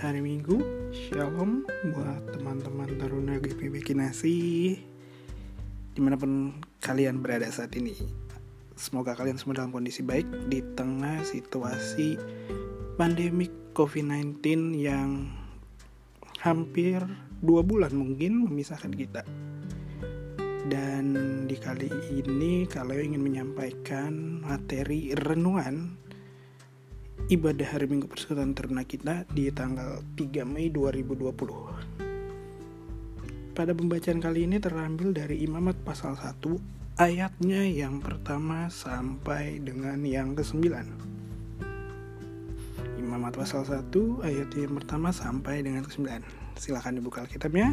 hari Minggu. Shalom buat teman-teman Taruna GPB Kinasi. Di mana pun kalian berada saat ini Semoga kalian semua dalam kondisi baik Di tengah situasi pandemik COVID-19 yang hampir dua bulan mungkin memisahkan kita. Dan di kali ini kalau ingin menyampaikan materi renungan ibadah hari Minggu Persekutuan Ternak kita di tanggal 3 Mei 2020. Pada pembacaan kali ini terambil dari Imamat pasal 1 ayatnya yang pertama sampai dengan yang ke-9. Imamat pasal 1 ayat yang pertama sampai dengan ke-9. Silahkan dibuka Alkitabnya.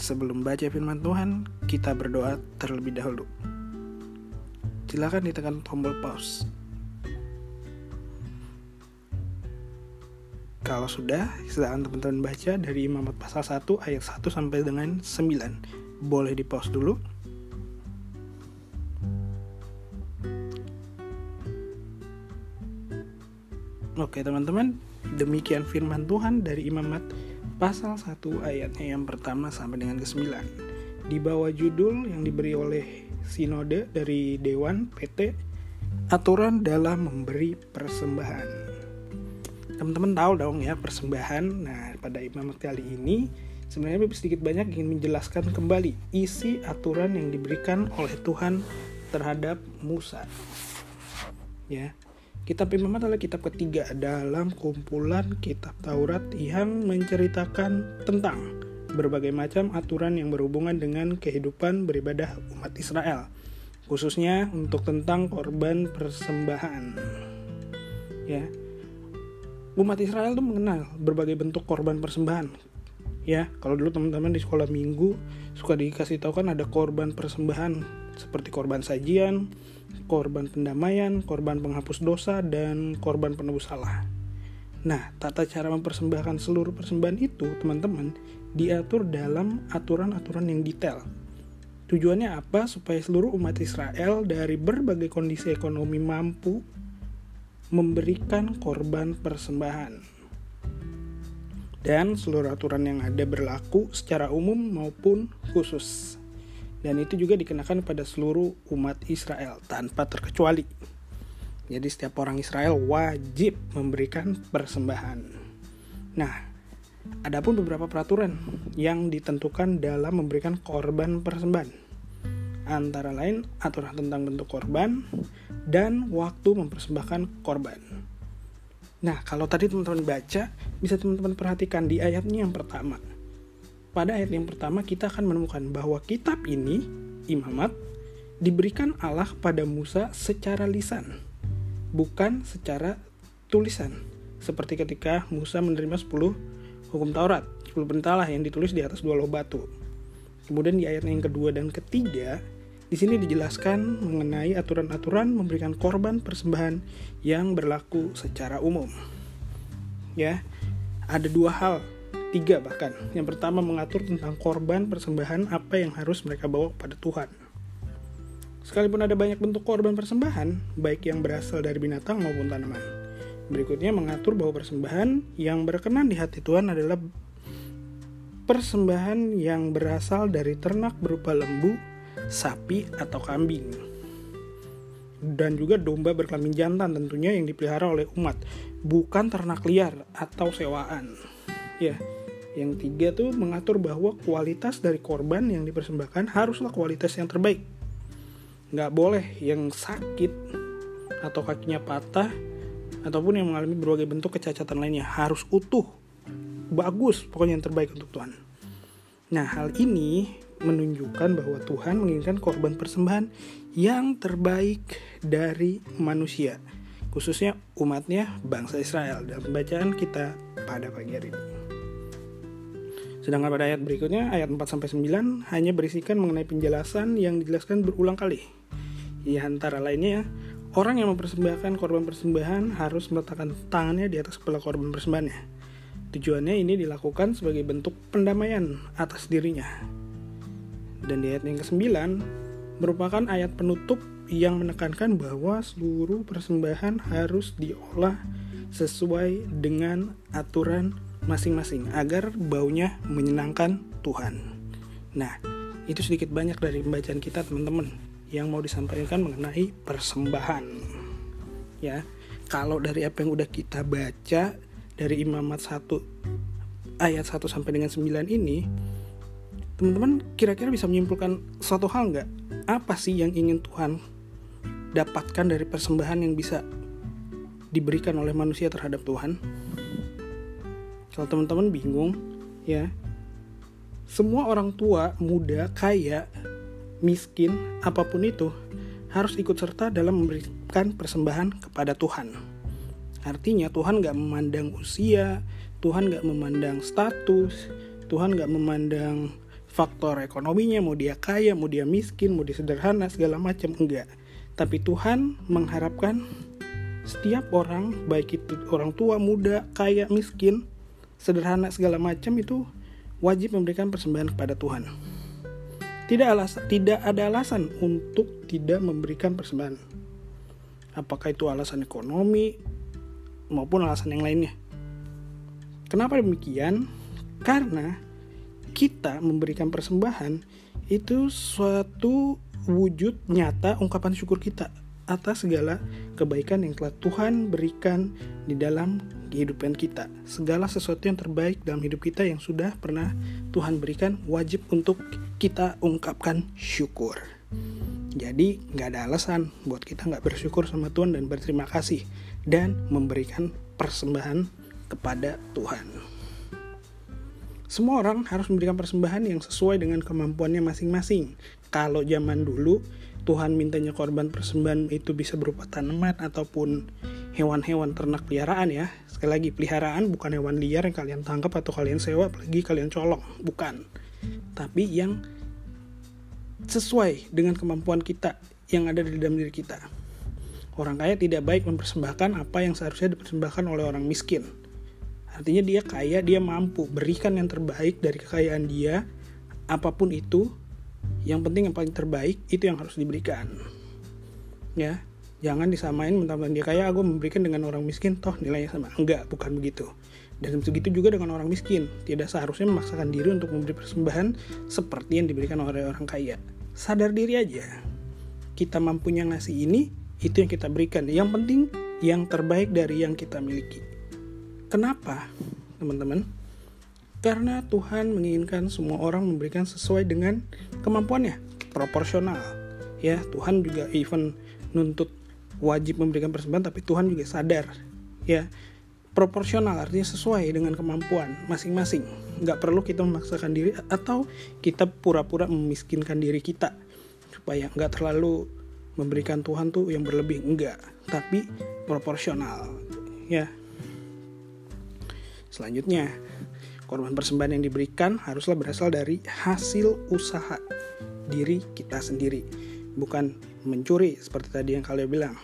Sebelum baca firman Tuhan, kita berdoa terlebih dahulu. Silakan ditekan tombol pause Kalau sudah, silakan teman-teman baca dari Imamat pasal 1 ayat 1 sampai dengan 9. Boleh di pause dulu. Oke teman-teman, demikian firman Tuhan dari Imamat pasal 1 ayatnya yang pertama sampai dengan ke-9. Di bawah judul yang diberi oleh Sinode dari Dewan PT, Aturan dalam memberi persembahan teman-teman tahu dong ya persembahan. Nah, pada imam kali ini sebenarnya sedikit banyak ingin menjelaskan kembali isi aturan yang diberikan oleh Tuhan terhadap Musa. Ya. Kitab Imamat adalah kitab ketiga dalam kumpulan kitab Taurat yang menceritakan tentang berbagai macam aturan yang berhubungan dengan kehidupan beribadah umat Israel, khususnya untuk tentang korban persembahan. Ya, umat Israel tuh mengenal berbagai bentuk korban persembahan ya. Kalau dulu teman-teman di sekolah minggu suka dikasih tahu kan ada korban persembahan seperti korban sajian korban pendamaian korban penghapus dosa dan korban penebus salah nah tata cara mempersembahkan seluruh persembahan itu teman-teman diatur dalam aturan-aturan yang detail. Tujuannya apa? Supaya seluruh umat Israel dari berbagai kondisi ekonomi mampu memberikan korban persembahan. Dan seluruh aturan yang ada berlaku secara umum maupun khusus. Dan itu juga dikenakan pada seluruh umat Israel tanpa terkecuali. Jadi setiap orang Israel wajib memberikan persembahan. Nah, adapun beberapa peraturan yang ditentukan dalam memberikan korban persembahan antara lain aturan tentang bentuk korban dan waktu mempersembahkan korban. Nah, kalau tadi teman-teman baca, bisa teman-teman perhatikan di ayatnya yang pertama. Pada ayat yang pertama kita akan menemukan bahwa kitab ini, imamat, diberikan Allah pada Musa secara lisan, bukan secara tulisan. Seperti ketika Musa menerima 10 hukum Taurat, 10 perintah yang ditulis di atas dua loh batu. Kemudian di ayat yang kedua dan ketiga, di sini dijelaskan mengenai aturan-aturan memberikan korban persembahan yang berlaku secara umum. Ya, ada dua hal, tiga bahkan. Yang pertama mengatur tentang korban persembahan apa yang harus mereka bawa kepada Tuhan. Sekalipun ada banyak bentuk korban persembahan, baik yang berasal dari binatang maupun tanaman. Berikutnya mengatur bahwa persembahan yang berkenan di hati Tuhan adalah persembahan yang berasal dari ternak berupa lembu, sapi, atau kambing. Dan juga domba berkelamin jantan tentunya yang dipelihara oleh umat, bukan ternak liar atau sewaan. Ya, yang tiga tuh mengatur bahwa kualitas dari korban yang dipersembahkan haruslah kualitas yang terbaik. Nggak boleh yang sakit atau kakinya patah ataupun yang mengalami berbagai bentuk kecacatan lainnya harus utuh bagus pokoknya yang terbaik untuk Tuhan. Nah hal ini menunjukkan bahwa Tuhan menginginkan korban persembahan yang terbaik dari manusia, khususnya umatnya bangsa Israel dalam pembacaan kita pada pagi hari ini. Sedangkan pada ayat berikutnya, ayat 4-9 hanya berisikan mengenai penjelasan yang dijelaskan berulang kali. Di antara lainnya, orang yang mempersembahkan korban persembahan harus meletakkan tangannya di atas kepala korban persembahannya Tujuannya ini dilakukan sebagai bentuk pendamaian atas dirinya. Dan di ayat yang ke-9 merupakan ayat penutup yang menekankan bahwa seluruh persembahan harus diolah sesuai dengan aturan masing-masing agar baunya menyenangkan Tuhan. Nah, itu sedikit banyak dari pembacaan kita teman-teman yang mau disampaikan mengenai persembahan. Ya, kalau dari apa yang udah kita baca dari Imamat 1 ayat 1 sampai dengan 9 ini, teman-teman kira-kira bisa menyimpulkan suatu hal nggak? Apa sih yang ingin Tuhan dapatkan dari persembahan yang bisa diberikan oleh manusia terhadap Tuhan? Kalau teman-teman bingung, ya, semua orang tua, muda, kaya, miskin, apa pun itu, harus ikut serta dalam memberikan persembahan kepada Tuhan. Artinya Tuhan gak memandang usia, Tuhan gak memandang status, Tuhan gak memandang faktor ekonominya, mau dia kaya, mau dia miskin, mau dia sederhana, segala macam, enggak. Tapi Tuhan mengharapkan setiap orang, baik itu orang tua, muda, kaya, miskin, sederhana segala macam itu wajib memberikan persembahan kepada Tuhan. Tidak alasan, tidak ada alasan untuk tidak memberikan persembahan. Apakah itu alasan ekonomi maupun alasan yang lainnya. Kenapa demikian? Karena kita memberikan persembahan itu suatu wujud nyata ungkapan syukur kita atas segala kebaikan yang telah Tuhan berikan di dalam kehidupan kita. Segala sesuatu yang terbaik dalam hidup kita yang sudah pernah Tuhan berikan wajib untuk kita ungkapkan syukur. Jadi nggak ada alasan buat kita nggak bersyukur sama Tuhan dan berterima kasih dan memberikan persembahan kepada Tuhan. Semua orang harus memberikan persembahan yang sesuai dengan kemampuannya masing-masing. Kalau zaman dulu Tuhan mintanya korban persembahan itu bisa berupa tanaman ataupun hewan-hewan ternak peliharaan ya. Sekali lagi peliharaan bukan hewan liar yang kalian tangkap atau kalian sewa apalagi kalian colong, bukan. Tapi yang sesuai dengan kemampuan kita yang ada di dalam diri kita. Orang kaya tidak baik mempersembahkan apa yang seharusnya dipersembahkan oleh orang miskin. Artinya dia kaya, dia mampu. Berikan yang terbaik dari kekayaan dia, apa pun itu, yang penting yang paling terbaik itu yang harus diberikan. Ya jangan disamain mentang-mentang dia kaya aku memberikan dengan orang miskin. Toh nilainya sama. Enggak bukan begitu. Dan begitu juga dengan orang miskin. Tidak seharusnya memaksakan diri untuk memberi persembahan seperti yang diberikan oleh orang kaya. Sadar diri aja. Kita mampunya ngasih ini itu yang kita berikan. Yang penting yang terbaik dari yang kita miliki. Kenapa teman-teman? Karena Tuhan menginginkan semua orang memberikan sesuai dengan kemampuannya, proporsional. Ya, Tuhan juga even nuntut wajib memberikan persembahan tapi Tuhan juga sadar. Ya proporsional artinya sesuai dengan kemampuan masing-masing. Nggak perlu kita memaksakan diri atau kita pura-pura memiskinkan diri kita. Supaya nggak terlalu memberikan Tuhan tuh yang berlebih enggak tapi proporsional ya selanjutnya Korban persembahan yang diberikan haruslah berasal dari hasil usaha diri kita sendiri, bukan mencuri seperti tadi yang kalian bilang,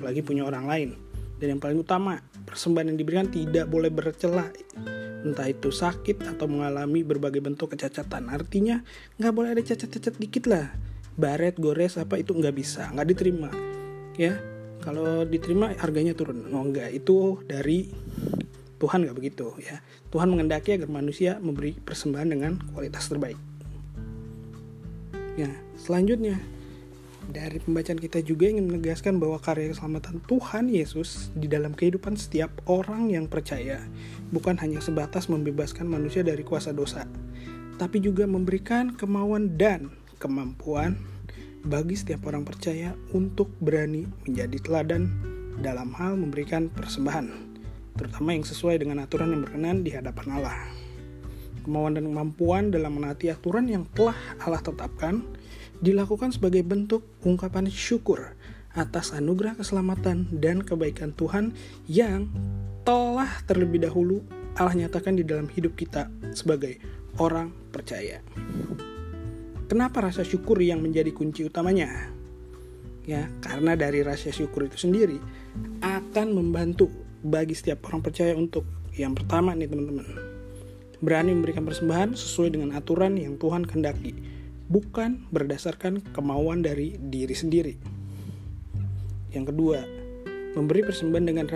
apalagi punya orang lain. Dan yang paling utama, persembahan yang diberikan tidak boleh bercela, entah itu sakit atau mengalami berbagai bentuk kecacatan. Artinya nggak boleh ada cacat-cacat dikit lah, baret, gores apa itu nggak bisa, nggak diterima. Ya, kalau diterima harganya turun. Oh enggak, itu dari Tuhan nggak begitu ya. Tuhan mengendaki agar manusia memberi persembahan dengan kualitas terbaik. Ya, selanjutnya dari pembacaan kita juga ingin menegaskan bahwa karya keselamatan Tuhan Yesus di dalam kehidupan setiap orang yang percaya bukan hanya sebatas membebaskan manusia dari kuasa dosa, tapi juga memberikan kemauan dan kemampuan bagi setiap orang percaya untuk berani menjadi teladan dalam hal memberikan persembahan terutama yang sesuai dengan aturan yang berkenan di hadapan Allah. Kemauan dan kemampuan dalam menaati aturan yang telah Allah tetapkan dilakukan sebagai bentuk ungkapan syukur atas anugerah keselamatan dan kebaikan Tuhan yang telah terlebih dahulu Allah nyatakan di dalam hidup kita sebagai orang percaya. Kenapa rasa syukur yang menjadi kunci utamanya? Ya, karena dari rasa syukur itu sendiri akan membantu bagi setiap orang percaya untuk yang pertama nih teman-teman berani memberikan persembahan sesuai dengan aturan yang Tuhan kehendaki bukan berdasarkan kemauan dari diri sendiri yang kedua memberi persembahan dengan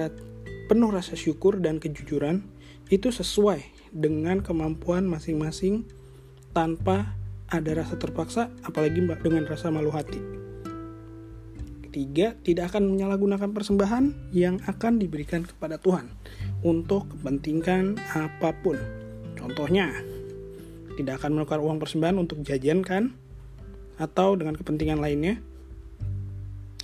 penuh rasa syukur dan kejujuran itu sesuai dengan kemampuan masing-masing tanpa ada rasa terpaksa apalagi dengan rasa malu hati. Ketiga, tidak akan menyalahgunakan persembahan yang akan diberikan kepada Tuhan untuk kepentingan apa pun. Contohnya, tidak akan menukar uang persembahan untuk jajan kan atau dengan kepentingan lainnya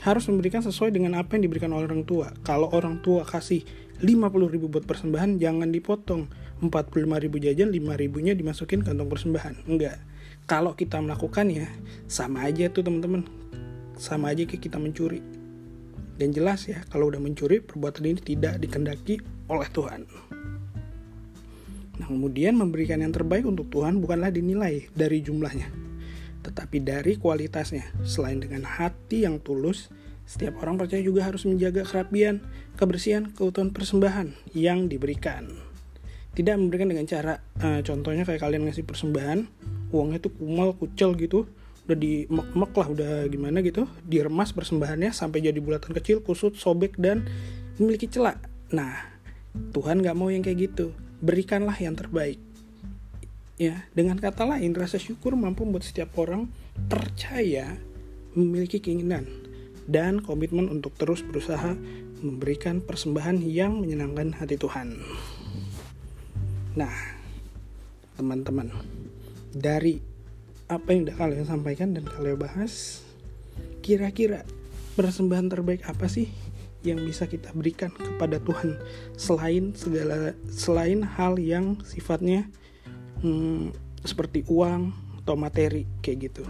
harus memberikan sesuai dengan apa yang diberikan oleh orang tua. Kalau orang tua kasih 50 ribu buat persembahan, jangan dipotong. 45 ribu jajan, 5 ribunya dimasukin kantong persembahan. Enggak. Kalau kita melakukannya, sama aja tuh teman-teman. Sama aja kayak kita mencuri. Dan jelas ya, kalau udah mencuri, perbuatan ini tidak dikendaki oleh Tuhan. Nah, kemudian memberikan yang terbaik untuk Tuhan bukanlah dinilai dari jumlahnya, tetapi dari kualitasnya. Selain dengan hati yang tulus, setiap orang percaya juga harus menjaga kerapian, kebersihan, keutuhan persembahan yang diberikan. Tidak memberikan dengan cara, uh, contohnya kayak kalian ngasih persembahan, uangnya tuh kumal, kucel gitu, udah dimek-mek lah, udah gimana gitu, diremas persembahannya sampai jadi bulatan kecil, kusut, sobek, dan memiliki celah. Nah, Tuhan gak mau yang kayak gitu berikanlah yang terbaik. Ya, dengan kata lain, rasa syukur mampu membuat setiap orang percaya memiliki keinginan dan komitmen untuk terus berusaha memberikan persembahan yang menyenangkan hati Tuhan. Nah, teman-teman, dari apa yang udah kalian sampaikan dan kalian bahas, kira-kira persembahan terbaik apa sih yang bisa kita berikan kepada Tuhan selain segala selain hal yang sifatnya hmm, seperti uang atau materi kayak gitu?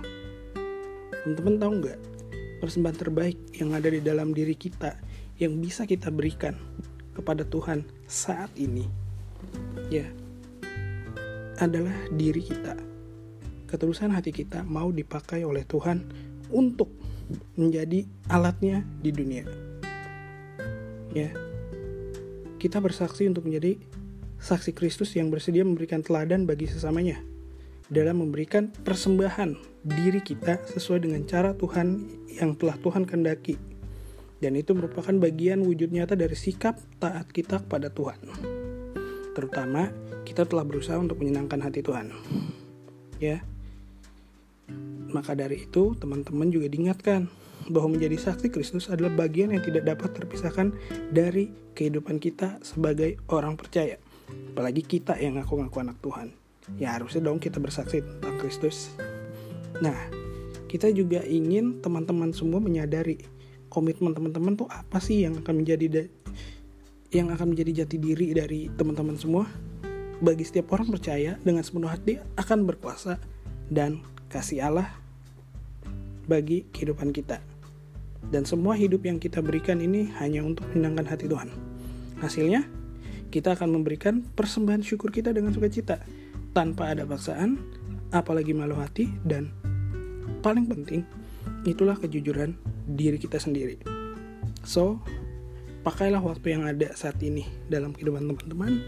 Teman-teman tahu nggak persembahan terbaik yang ada di dalam diri kita yang bisa kita berikan kepada Tuhan saat ini? Ya adalah diri kita ketulusan hati kita mau dipakai oleh Tuhan untuk menjadi alatnya di dunia. Ya. Kita bersaksi untuk menjadi saksi Kristus yang bersedia memberikan teladan bagi sesamanya dalam memberikan persembahan diri kita sesuai dengan cara Tuhan yang telah Tuhan kendaki dan itu merupakan bagian wujud nyata dari sikap taat kita kepada Tuhan. Terutama kita telah berusaha untuk menyenangkan hati Tuhan. Ya maka dari itu teman-teman juga diingatkan bahwa menjadi saksi Kristus adalah bagian yang tidak dapat terpisahkan dari kehidupan kita sebagai orang percaya. Apalagi kita yang ngaku-ngaku anak Tuhan. Ya harusnya dong kita bersaksi tentang Kristus. Nah, kita juga ingin teman-teman semua menyadari komitmen teman-teman tuh apa sih yang akan menjadi yang akan menjadi jati diri dari teman-teman semua. Bagi setiap orang percaya dengan sepenuh hati akan berkuasa dan kasih Allah bagi kehidupan kita. Dan semua hidup yang kita berikan ini hanya untuk menyenangkan hati Tuhan. Hasilnya, kita akan memberikan persembahan syukur kita dengan sukacita, tanpa ada paksaan, apalagi malu hati, dan paling penting, itulah kejujuran diri kita sendiri. So, pakailah waktu yang ada saat ini dalam kehidupan teman-teman,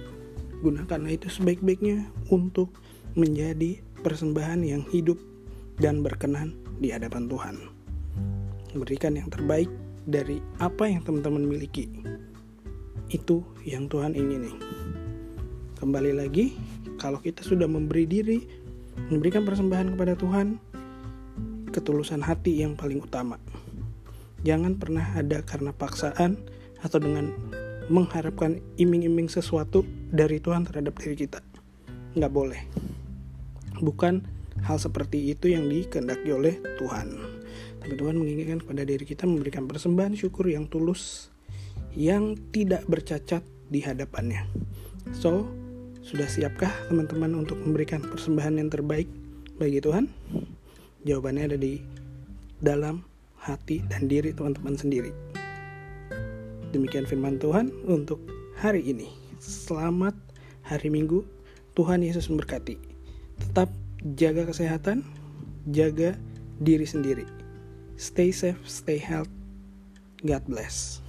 gunakanlah itu sebaik-baiknya untuk menjadi persembahan yang hidup dan berkenan di hadapan Tuhan berikan yang terbaik dari apa yang teman-teman miliki. Itu yang Tuhan ingin nih. Kembali lagi, kalau kita sudah memberi diri, memberikan persembahan kepada Tuhan, ketulusan hati yang paling utama. Jangan pernah ada karena paksaan atau dengan mengharapkan iming-iming sesuatu dari Tuhan terhadap diri kita. Nggak boleh. Bukan hal seperti itu yang dikehendaki oleh Tuhan. Tapi Tuhan menginginkan kepada diri kita memberikan persembahan syukur yang tulus, yang tidak bercacat di hadapannya. So, sudah siapkah teman-teman untuk memberikan persembahan yang terbaik bagi Tuhan? Jawabannya ada di dalam hati dan diri teman-teman sendiri. Demikian firman Tuhan untuk hari ini. Selamat hari Minggu. Tuhan Yesus memberkati. Tetap jaga kesehatan, jaga diri sendiri. Stay safe, stay healthy. God bless.